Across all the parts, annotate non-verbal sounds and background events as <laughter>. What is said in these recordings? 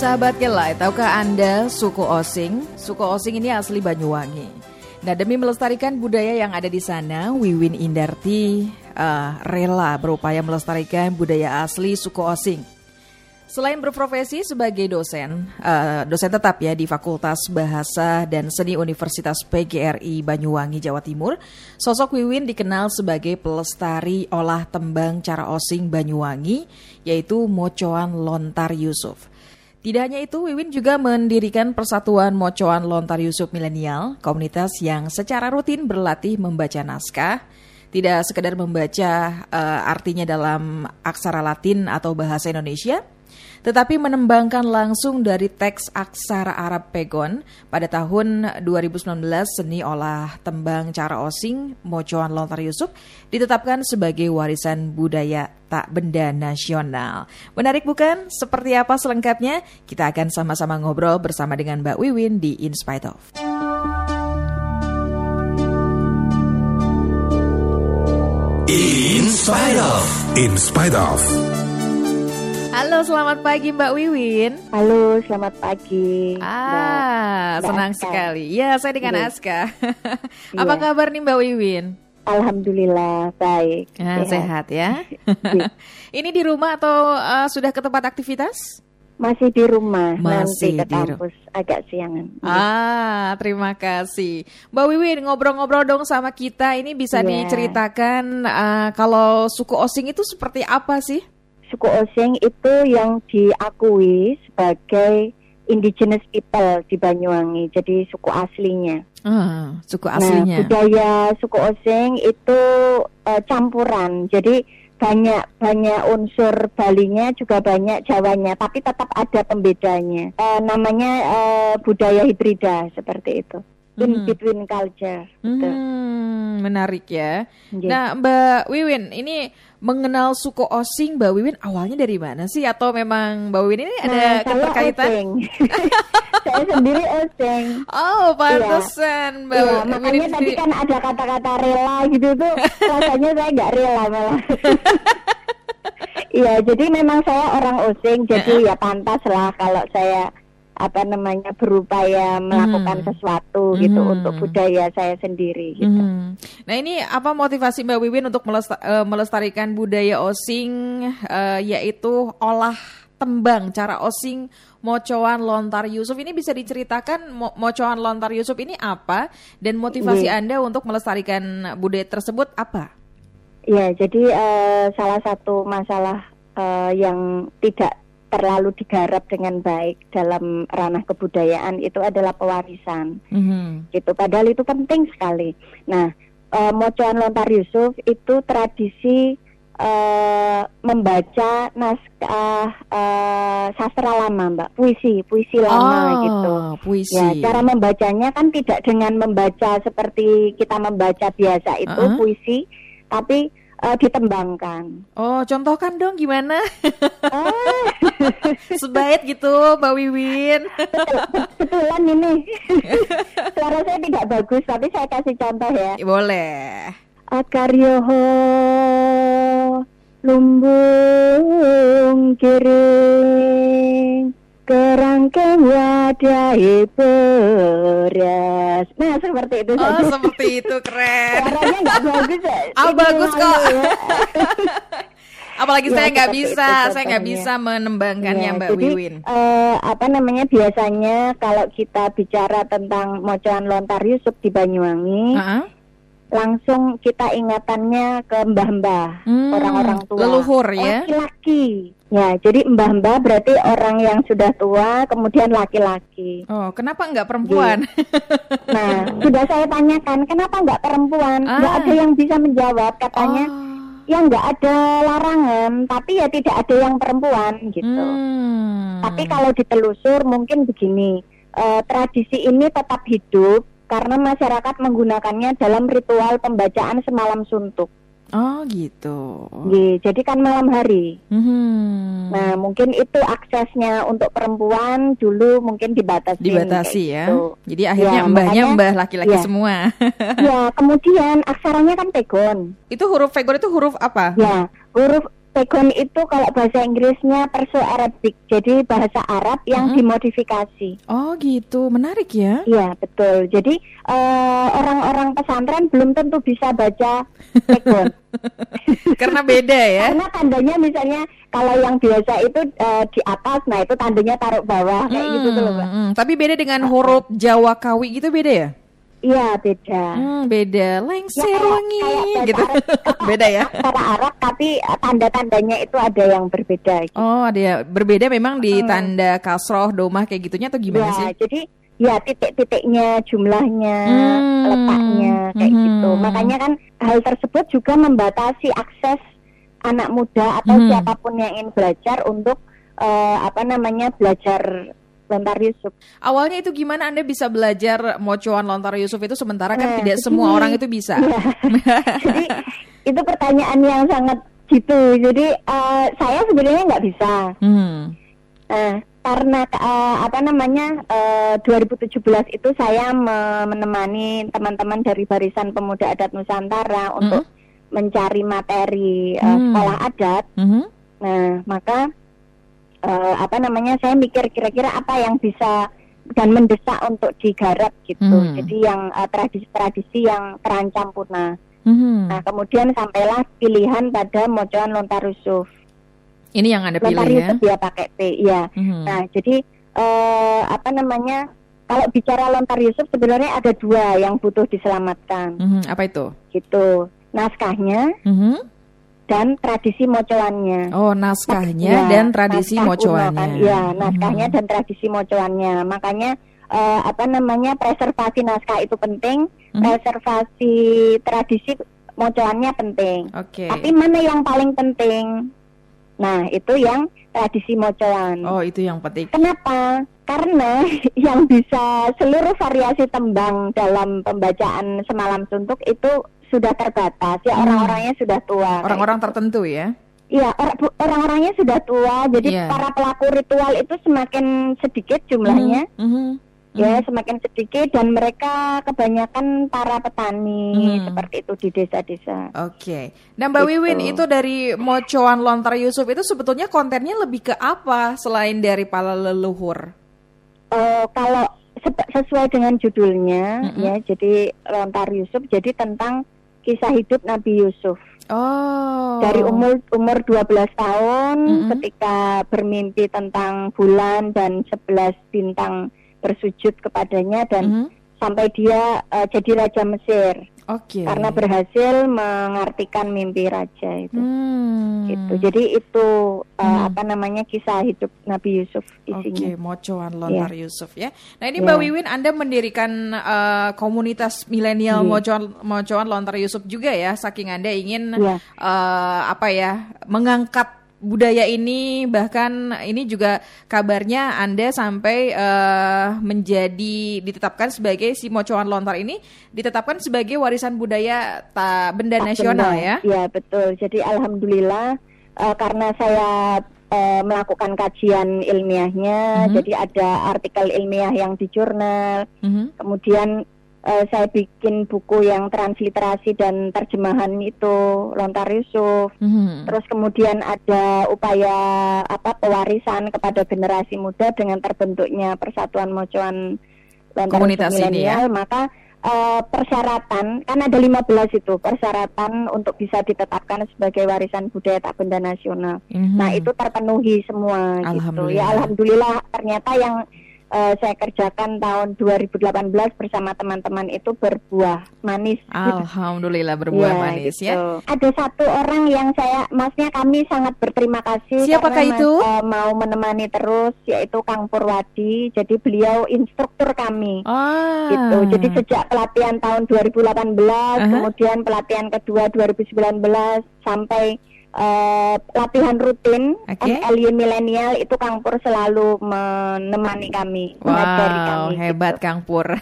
Sahabat Kelai, tahukah Anda suku Osing? Suku Osing ini asli Banyuwangi. Nah, demi melestarikan budaya yang ada di sana, Wiwin Indarti uh, rela berupaya melestarikan budaya asli suku Osing. Selain berprofesi sebagai dosen, uh, dosen tetap ya di Fakultas Bahasa dan Seni Universitas PGRI Banyuwangi, Jawa Timur, sosok Wiwin dikenal sebagai pelestari olah tembang cara osing Banyuwangi, yaitu Mocoan Lontar Yusuf. Tidak hanya itu, Wiwin juga mendirikan Persatuan Mocoan Lontar Yusuf Milenial, komunitas yang secara rutin berlatih membaca naskah, tidak sekedar membaca uh, artinya dalam aksara Latin atau bahasa Indonesia, tetapi menembangkan langsung dari teks aksara Arab Pegon pada tahun 2019 seni olah tembang cara osing Mocoan Lontar Yusuf ditetapkan sebagai warisan budaya tak benda nasional. Menarik bukan? Seperti apa selengkapnya? Kita akan sama-sama ngobrol bersama dengan Mbak Wiwin di In Spite Of. In Spite Of. In Spite Of. Halo, selamat pagi Mbak Wiwin. Halo, selamat pagi. Ah, Mbak, senang Mbak sekali. Ya, saya dengan iya. Aska. <laughs> Apa iya. kabar nih Mbak Wiwin? Alhamdulillah baik. Nah, sehat. sehat ya. Iya. <laughs> Ini di rumah atau uh, sudah ke tempat aktivitas? Masih di rumah, Masih nanti ke kampus agak siangan. Ah, terima kasih. Mbak Wiwin, ngobrol-ngobrol dong sama kita. Ini bisa yeah. diceritakan uh, kalau suku Osing itu seperti apa sih? Suku Osing itu yang diakui sebagai indigenous people di Banyuwangi, jadi suku aslinya. Uh, suku nah, aslinya. Nah, budaya suku Osing itu uh, campuran, jadi banyak banyak unsur Balinya juga banyak Jawanya, tapi tetap ada pembedanya. Uh, namanya uh, budaya hibrida seperti itu. In hmm. between culture. Gitu. Hmm, menarik ya. Yeah. Nah, Mbak Wiwin, ini mengenal suku Osing Mbak Wiwin awalnya dari mana sih atau memang Mbak Wiwin ini ada nah, keterkaitan? <laughs> saya sendiri Osing. Oh, pantesan ya. Mbak ya, Wiwin. Makanya tadi kan ada kata-kata rela gitu tuh <laughs> rasanya saya nggak rela malah. <laughs> Iya, jadi memang saya orang Osing, jadi ya pantas lah kalau saya apa namanya berupaya melakukan hmm. sesuatu gitu hmm. untuk budaya saya sendiri gitu. Hmm. Nah ini apa motivasi Mbak Wiwin untuk eh, melestarikan budaya Osing uh, yaitu olah tembang cara Osing Mocoan Lontar Yusuf ini bisa diceritakan Mo Mocoan Lontar Yusuf ini apa dan motivasi yeah. Anda untuk melestarikan budaya tersebut apa? Ya, jadi uh, salah satu masalah uh, yang tidak terlalu digarap dengan baik dalam ranah kebudayaan itu adalah pewarisan. Mm-hmm. Gitu. Padahal itu penting sekali. Nah, uh, Mocoan Lontar Yusuf itu tradisi uh, membaca naskah uh, sastra lama, Mbak, puisi, puisi lama oh, gitu. Puisi. Ya, cara membacanya kan tidak dengan membaca seperti kita membaca biasa itu uh-huh. puisi, tapi uh, ditembangkan. Oh, contohkan dong gimana? Oh. <laughs> Sebaik gitu, Mbak Wiwin. Betulan ini. Suara saya tidak bagus, tapi saya kasih contoh ya. Boleh. Akaryoho lumbung kiring kerangkeng wadahi beras. Nah seperti itu. Oh saja. seperti itu keren. Suaranya nggak bagus ya. Oh <laughs> bagus kok. Ya. <laughs> Apalagi ya, saya nggak bisa, itu, saya nggak bisa menembangkannya ya, Mbak jadi, Wiwin. Uh, apa namanya biasanya kalau kita bicara tentang mocoan lontar Yusuf di Banyuwangi, uh -huh langsung kita ingatannya ke mbah-mbah, hmm, orang-orang tua. Leluhur ya. Laki-laki. Ya, jadi mbah-mbah berarti orang yang sudah tua, kemudian laki-laki. Oh, kenapa nggak perempuan? Nah, sudah saya tanyakan, kenapa nggak perempuan? Ah. Nggak ada yang bisa menjawab, katanya. Oh. Ya nggak ada larangan, tapi ya tidak ada yang perempuan gitu. Hmm. Tapi kalau ditelusur mungkin begini, uh, tradisi ini tetap hidup karena masyarakat menggunakannya dalam ritual pembacaan semalam suntuk. Oh gitu. Ye, jadi kan malam hari. Mm-hmm. Nah mungkin itu aksesnya untuk perempuan dulu mungkin dibatasi. Dibatasi ya. Gitu. Jadi akhirnya ya, mbahnya makanya, mbah laki-laki ya. semua. ya kemudian aksaranya kan pegon. Itu huruf pegon itu huruf apa? Ya huruf Pegon itu kalau bahasa Inggrisnya Perso Arabic, jadi bahasa Arab yang uh -huh. dimodifikasi. Oh gitu, menarik ya? Iya betul. Jadi orang eh, orang-orang pesantren belum tentu bisa baca Pegon. <laughs> Karena beda ya? Karena tandanya misalnya kalau yang biasa itu uh, di atas, nah itu tandanya taruh bawah kayak hmm, gitu loh, Mbak. Hmm, tapi beda dengan huruf Jawa Kawi gitu beda ya? Iya beda. Hmm, beda. Lengser ya, wangi gitu. beda <laughs> ya. <laughs> Cara Arab tapi eh, tanda-tandanya itu ada yang berbeda. Gitu. Oh ada ya berbeda memang di hmm. tanda kasroh domah kayak gitunya atau gimana ya, sih? Jadi ya titik-titiknya, jumlahnya, hmm. letaknya kayak hmm. gitu. Makanya kan hal tersebut juga membatasi akses anak muda atau hmm. siapa pun yang ingin belajar untuk uh, apa namanya belajar lontar Yusuf. Awalnya itu gimana Anda bisa belajar mocoan lontar Yusuf itu sementara kan nah, tidak semua orang itu bisa. <laughs> Ya. <laughs> jadi itu pertanyaan yang sangat gitu. Jadi uh, saya sebenarnya nggak bisa. Hmm. Nah, karena uh, apa namanya uh, 2017 itu saya menemani teman-teman dari Barisan Pemuda Adat Nusantara untuk -hmm. mencari materi uh, hmm. sekolah adat. -hmm. Nah, maka uh, apa namanya saya mikir kira-kira apa yang bisa dan mendesak untuk digarap gitu. Hmm. Jadi yang uh, tradisi-tradisi yang terancam punah. Hmm. Nah kemudian sampailah pilihan pada mocoan lontar Yusuf. Ini yang anda pilih lontar Yusuf ya? pakai T, ya. Hmm. Nah jadi uh, apa namanya? Kalau bicara lontar Yusuf sebenarnya ada dua yang butuh diselamatkan. Hmm. Apa itu? Gitu. Naskahnya. Hmm dan tradisi mocoannya. Oh, naskahnya ya, dan tradisi naskah mocoannya. Kan, ya, naskahnya hmm. dan tradisi mocoannya. Makanya uh, apa namanya preservasi naskah itu penting, hmm. preservasi tradisi mocoannya penting. Oke. Okay. Tapi mana yang paling penting? Nah, itu yang tradisi mocoan. Oh, itu yang penting. Kenapa? Karena <laughs> yang bisa seluruh variasi tembang dalam pembacaan semalam suntuk itu sudah terbatas ya hmm. orang-orangnya sudah tua. Orang-orang tertentu ya. Iya, orang-orangnya sudah tua, jadi yeah. para pelaku ritual itu semakin sedikit jumlahnya. Mm -hmm. Ya, mm semakin sedikit dan mereka kebanyakan para petani mm seperti itu di desa-desa. Oke. Okay. Nah, Mbak gitu. Wiwin itu dari Mocoan Lontar Yusuf itu sebetulnya kontennya lebih ke apa selain dari para leluhur? Uh, kalau sesuai dengan judulnya mm -hmm. ya, jadi Lontar Yusuf jadi tentang kisah hidup Nabi Yusuf. Oh. Dari umur umur 12 tahun mm -hmm. ketika bermimpi tentang bulan dan 11 bintang bersujud kepadanya dan mm -hmm. Sampai dia uh, jadi raja Mesir. Okay. Karena berhasil mengartikan mimpi raja itu. Hmm. Gitu. Jadi itu uh, hmm. apa namanya kisah hidup Nabi Yusuf isinya. Oke, okay, mocoan lontar yeah. Yusuf ya. Nah, ini yeah. Mbak Wiwin Anda mendirikan uh, komunitas milenial yeah. mocoan mocoan lontar Yusuf juga ya, saking Anda ingin yeah. Iya. uh, apa ya, mengangkat budaya ini bahkan ini juga kabarnya Anda sampai uh, menjadi ditetapkan sebagai si mocoan lontar ini ditetapkan sebagai warisan budaya ta, benda nasional ya. Iya betul. Jadi alhamdulillah uh, karena saya uh, melakukan kajian ilmiahnya, mm -hmm. jadi ada artikel ilmiah yang di jurnal. Mm -hmm. Kemudian uh, saya bikin buku yang transliterasi dan terjemahan itu Lontar Yusuf. Mm-hmm. Terus kemudian ada upaya apa pewarisan kepada generasi muda dengan terbentuknya Persatuan Mocoan Lontar Komunitas ini ya. Maka uh, persyaratan kan ada 15 itu persyaratan untuk bisa ditetapkan sebagai warisan budaya tak benda nasional. Mm-hmm. Nah, itu terpenuhi semua gitu. Ya alhamdulillah ternyata yang uh, saya kerjakan tahun 2018 bersama teman-teman itu berbuah manis. Alhamdulillah berbuah ya, manis ya. gitu. ya. Ada satu orang yang saya, masnya kami sangat berterima kasih. Siapakah karena itu? Mas, uh, mau menemani terus, yaitu Kang Purwadi. Jadi beliau instruktur kami. Ah. Gitu. Jadi sejak pelatihan tahun 2018, uh -huh. kemudian pelatihan kedua 2019 sampai uh, latihan rutin okay. MLU milenial itu Kang Pur selalu menemani kami, wow, kami. hebat gitu. Kang Pur. <laughs>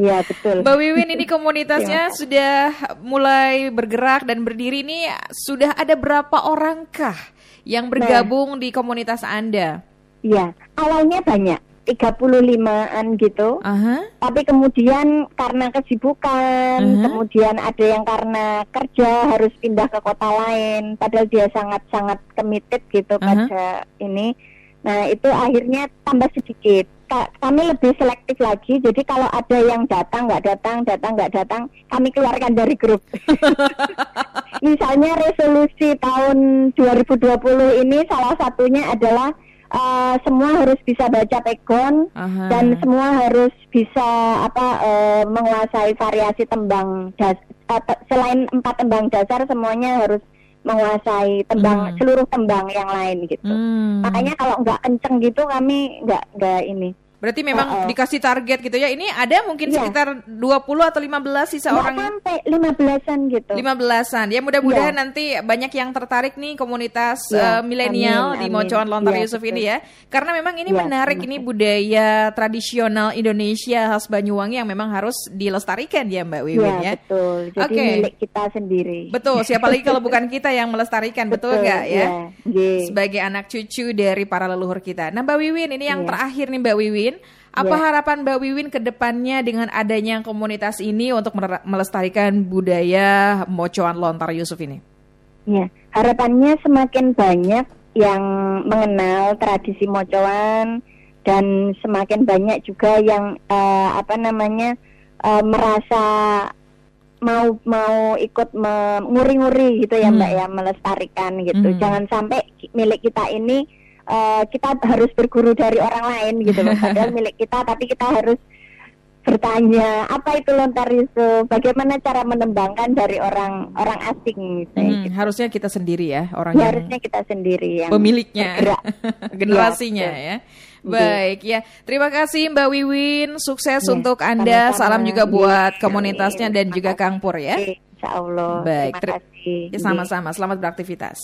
Iya betul. Mbak Wiwin ini komunitasnya sudah mulai bergerak dan berdiri ini sudah ada berapa orangkah yang nah. bergabung nah, di komunitas Anda? Iya, awalnya banyak. 35-an gitu. Aha. Tapi kemudian karena kesibukan, Mhm. kemudian ada yang karena kerja harus pindah ke kota lain, padahal dia sangat-sangat committed gitu Aha. pada ini. Nah, itu akhirnya tambah sedikit. Ka- Kami lebih selektif lagi. Jadi kalau ada yang datang nggak datang, datang nggak datang, kami keluarkan dari grup. <laughs> Misalnya resolusi tahun 2020 ini salah satunya adalah eh, semua harus bisa baca pegon Aha. dan semua harus bisa apa eh, menguasai variasi tembang das eh, te- selain empat tembang dasar semuanya harus menguasai tembang Hmm. seluruh tembang yang lain gitu. Hmm. Makanya kalau nggak kenceng gitu kami nggak nggak ini. Berarti memang Uh-uh. dikasih target gitu ya. Ini ada mungkin Iya. sekitar 20 atau 15 sisa Nggak orang sampai lima belasan gitu. 15-an. Ya mudah-mudahan Iya. nanti banyak yang tertarik nih komunitas Iya, eh, milenial di. Mocoan Lontar Iya, Yusuf betul. ini ya. Karena memang ini Iya, menarik ini budaya tradisional Indonesia khas Banyuwangi yang memang harus dilestarikan ya Mbak Wiwin Iya ya. betul. Jadi Oke. milik kita sendiri. Betul, siapa lagi kalau bukan kita yang melestarikan, betul nggak ya? iya. Nggih. Sebagai anak cucu dari para leluhur kita. Nah Mbak Wiwin, ini yang Iya. terakhir nih Mbak Wiwin. Apa harapan Mbak Wiwin ke depannya dengan adanya komunitas ini untuk melestarikan budaya Mocoan Lontar Yusuf ini? Ya, harapannya semakin banyak yang mengenal tradisi mocoan dan semakin banyak juga yang eh, apa namanya eh, merasa mau mau ikut menguri-nguri gitu ya Hmm. Mbak ya melestarikan gitu. Hmm. Jangan sampai milik kita ini eh, kita harus berguru dari orang lain gitu loh. Padahal <laughs> milik kita tapi kita harus bertanya apa itu lontar Yusuf, bagaimana cara menembangkan dari orang orang asing gitu. Hmm, harusnya kita sendiri ya orang Ya, yang harusnya kita sendiri yang pemiliknya, bergerak. <laughs> generasinya Iya, ya. betul. Baik ya, terima kasih Mbak Wiwin, sukses Iya, untuk anda. sama-sama. Salam juga buat Iya, komunitasnya dan juga. Kang Pur ya. Insya Allah. Baik, Terima ter- kasih. Ya, sama-sama, selamat beraktivitas.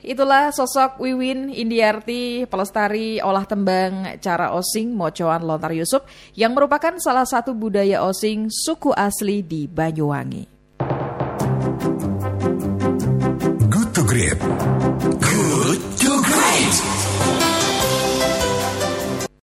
Itulah sosok Wiwin Indiarti, pelestari olah tembang cara osing Mocoan Lontar Yusuf yang merupakan salah satu budaya osing suku asli di Banyuwangi. Good to Great. Good